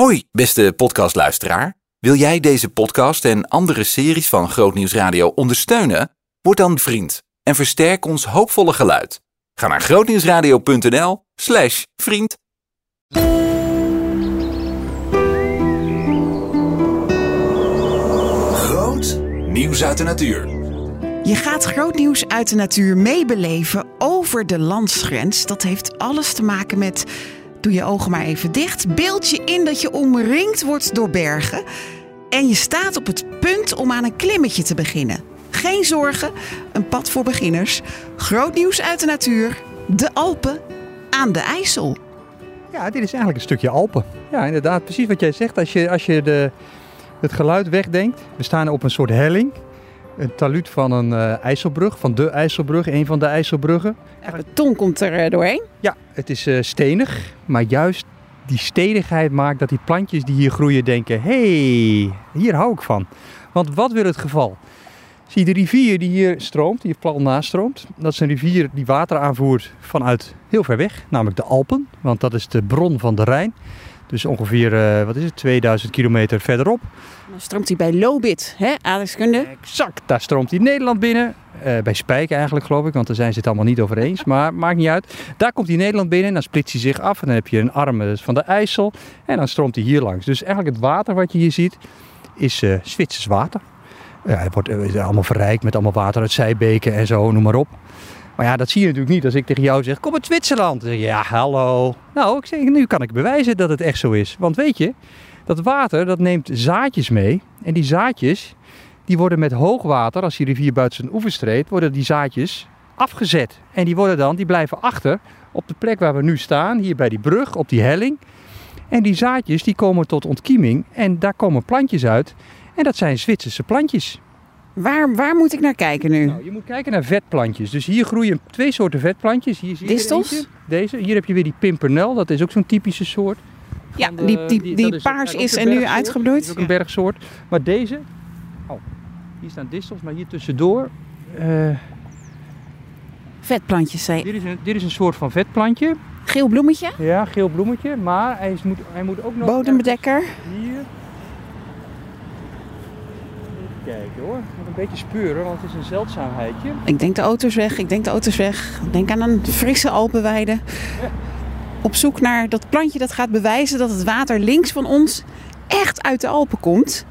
Hoi, beste podcastluisteraar. Wil jij deze podcast en andere series van Grootnieuws Radio ondersteunen? Word dan vriend en versterk ons hoopvolle geluid. Ga naar grootnieuwsradio.nl slash vriend. Groot nieuws uit de natuur. Je gaat groot nieuws uit de natuur meebeleven over de landsgrens. Dat heeft alles te maken met. Doe je ogen maar even dicht. Beeld je in dat je omringd wordt door bergen. En je staat op het punt om aan een klimmetje te beginnen. Geen zorgen, een pad voor beginners. Groot nieuws uit de natuur. De Alpen aan de IJssel. Ja, dit is eigenlijk een stukje Alpen. Ja, inderdaad, precies wat jij zegt. Als je, als je de, het geluid wegdenkt, we staan op een soort helling. Een taluut van een eh, IJsselbrug, van de IJsselbrug, een van de IJsselbruggen. De beton komt er eh, doorheen. Ja, het is eh, stenig, maar juist die stenigheid maakt dat die plantjes die hier groeien denken... hey, hier hou ik van. Want wat wil het geval? Zie de rivier die hier stroomt, die plat naast stroomt? Dat is een rivier die water aanvoert vanuit heel ver weg, namelijk de Alpen. Want dat is de bron van de Rijn. Dus ongeveer, eh, wat is het, 2000 kilometer verderop. Dan stroomt hij bij Lobit, hè, aardrijkskunde. Exact, daar stroomt hij Nederland binnen. Eh, bij Spijk eigenlijk geloof ik, want daar zijn ze het allemaal niet over eens. Maar maakt niet uit. Daar komt hij Nederland binnen en dan splitst hij zich af. En dan heb je een arm dat is van de IJssel. En dan stroomt hij hier langs. Dus eigenlijk het water wat je hier ziet, is eh Zwitsers water. Ja, het wordt allemaal verrijkt met allemaal water uit zijbeken en zo, noem maar op. Maar ja, dat zie je natuurlijk niet als ik tegen jou zeg, kom uit Zwitserland. Zeg ja, hallo. Nou, ik zeg, nu kan ik bewijzen dat het echt zo is. Want weet je, dat water, dat neemt zaadjes mee. En die zaadjes, die worden met hoogwater, als die rivier buiten zijn oevers treedt, worden die zaadjes afgezet. En die worden dan, die blijven achter op de plek waar we nu staan, hier bij die brug, op die helling. En die zaadjes, die komen tot ontkieming en daar komen plantjes uit. En dat zijn Zwitserse plantjes. Waar, waar moet ik naar kijken nu? Nou, je moet kijken naar vetplantjes. Dus hier groeien twee soorten vetplantjes. Hier zie je Distels? eentje. Deze. Hier heb je weer die pimpernel. Dat is ook zo'n typische soort. ja, de- die, die, paars is en nu. Dat uitgebloeid. is ook een bergsoort. Maar deze... Oh, hier staan distels. Maar hier tussendoor... eh, Vetplantjes, zei dit, is een, dit is een soort van vetplantje. Geel bloemetje, Ja, geel bloemetje. Maar hij, is, moet, hij moet ook nog... bodembedekker. Hier. Kijken hoor. Ik moet een beetje speuren, want het is een zeldzaamheidje. Ik denk de auto's weg, ik denk de auto's weg. Ik denk aan een frisse Alpenweide. Op zoek naar dat plantje dat gaat bewijzen dat het water links van ons echt uit de Alpen komt.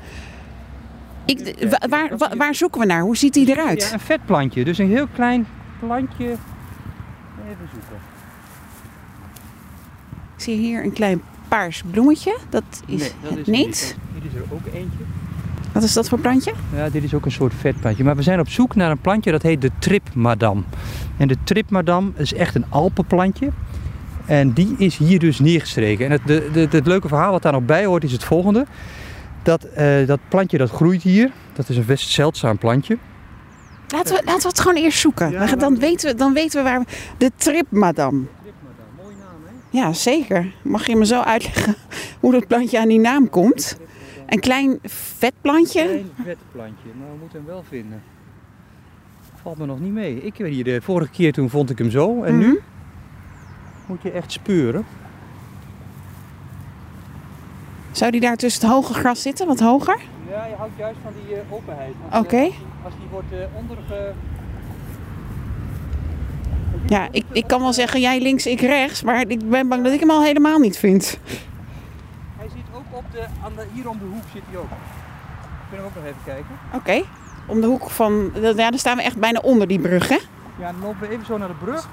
Ik, wa- waar, wa- waar zoeken we naar? Hoe ziet die eruit? Ja, een vetplantje. Dus een heel klein plantje. Even zoeken. Ik zie hier een klein paars bloemetje. Dat is Nee, dat het is niet. Hier is er ook eentje. Wat is dat voor plantje? Ja, dit is ook een soort vetplantje. Maar we zijn op zoek naar een plantje dat heet de tripmadam. En de tripmadam is echt een alpenplantje. En die is hier dus neergestreken. En het, de, de, het leuke verhaal wat daar nog bij hoort is het volgende. Dat, eh, dat plantje dat groeit hier. Dat is een best zeldzaam plantje. Laten we, laten we het gewoon eerst zoeken. Ja, dan, weten we, dan weten we waar we... De tripmadam. Tripmadam, mooie naam hè? Ja, zeker. Mag je me zo uitleggen hoe dat plantje aan die naam komt? Een klein vet plantje. Klein vetplantje, maar we moeten hem wel vinden. Valt me nog niet mee. Ik weet hier, de vorige keer toen vond ik hem zo. En Mhm. nu moet je echt speuren. Zou die daar tussen het hoge gras zitten? Wat hoger? Ja, je houdt juist van die eh, openheid. Oké. eh, als, die, als die wordt onderge... Ja, ik, ik kan wel zeggen jij links, ik rechts. Maar ik ben bang dat ik hem al helemaal niet vind. Hij zit ook op de, aan de, hier om de hoek zit hij ook. Kunnen we ook nog even kijken. Oké. Om de hoek van... Ja, dan staan we echt bijna onder die brug, hè? Ja, dan lopen we even zo naar de brug.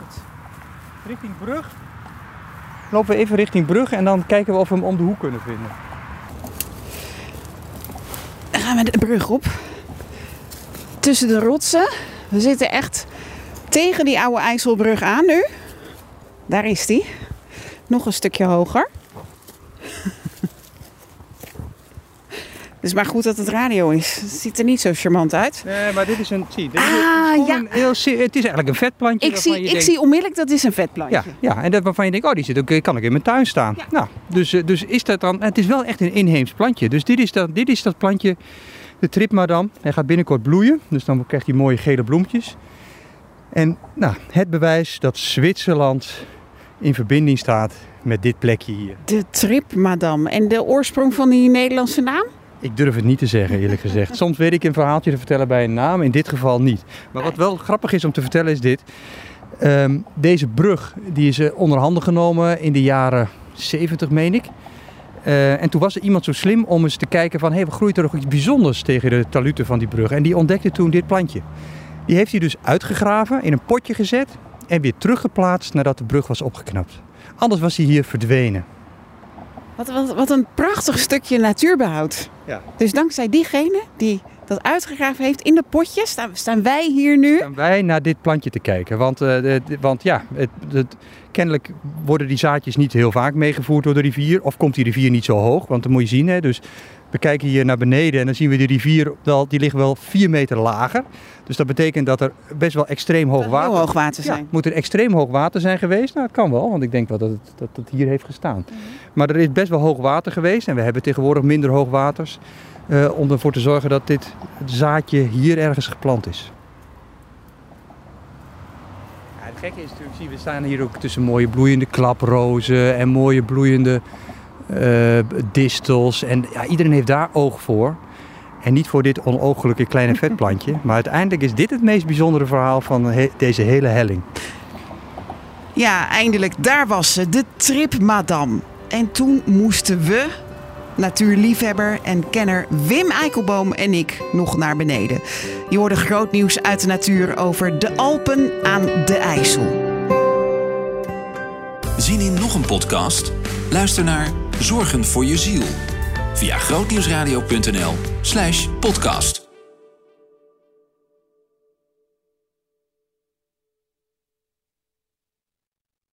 Richting brug. Lopen we even richting brug en dan kijken we of we hem om de hoek kunnen vinden. Dan gaan we de brug op. Tussen de rotsen. We zitten echt tegen die oude IJsselbrug aan nu. Daar is die. Nog een stukje hoger. Het is maar goed dat het radio is. Het ziet er niet zo charmant uit. Nee, maar dit is een. Zie, dit is, Ah, is ja. een heel, het is eigenlijk een vetplantje. Ik, zie, je ik denkt- zie onmiddellijk dat is een vetplantje. Ja, ja, en dat waarvan je denkt, oh, die zit ook, kan ik in mijn tuin staan. Ja. Nou, dus, eh, dus is dat dan. Het is wel echt een inheems plantje. Dus dit is dat, dit is dat plantje, de tripmadam. Hij gaat binnenkort bloeien, dus dan krijgt hij mooie gele bloempjes. En nou, het bewijs dat Zwitserland in verbinding staat met dit plekje hier. De Trip Madame. En de oorsprong van die Nederlandse naam? Ik durf het niet te zeggen, eerlijk gezegd. Soms weet ik een verhaaltje te vertellen bij een naam, in dit geval niet. Maar wat wel grappig is om te vertellen is dit. Ehm, deze brug die is uh, onder handen genomen in de jaren 70, meen ik. Uh, en toen was er iemand zo slim om eens te kijken van... hé, hey, groeit er nog iets bijzonders tegen de taluten van die brug? En die ontdekte toen dit plantje. Die heeft hij dus uitgegraven, in een potje gezet... en weer teruggeplaatst nadat de brug was opgeknapt. Anders was hij hier verdwenen. Wat, wat, wat een prachtig stukje natuurbehoud. Ja. Dus dankzij diegene die dat uitgegraven heeft in de potjes, staan, staan wij hier nu. Staan wij naar dit plantje te kijken. Want, uh, de, de, want ja, het, het, kennelijk worden die zaadjes niet heel vaak meegevoerd door de rivier. Of komt die rivier niet zo hoog, want dat moet je zien. Hè, dus we kijken hier naar beneden en dan zien we de rivier, die ligt wel 4 meter lager. Dus dat betekent dat er best wel extreem hoog water... hoog water zijn. Ja, moet er extreem hoog water zijn geweest? Nou, dat kan wel, want ik denk wel dat het, dat het hier heeft gestaan. Mm -hmm. Maar er is best wel hoog water geweest en we hebben tegenwoordig minder hoog waters. Uh, om ervoor te zorgen dat dit zaadje hier ergens geplant is. Ja, het gekke is natuurlijk, zie, we staan hier ook tussen mooie bloeiende klaprozen en mooie bloeiende distels. En ja, iedereen heeft daar oog voor. En niet voor dit onooglijke kleine vetplantje. maar uiteindelijk is dit het meest bijzondere verhaal van he deze hele helling. Ja, eindelijk, daar was ze, de Trip Madame. En toen moesten we, natuurliefhebber en kenner Wim Eikelboom en ik nog naar beneden. Je hoorde groot nieuws uit de natuur over de Alpen aan de IJssel. Zien in nog een podcast? Luister naar Zorgen voor je ziel via grootnieuwsradio.nl/podcast.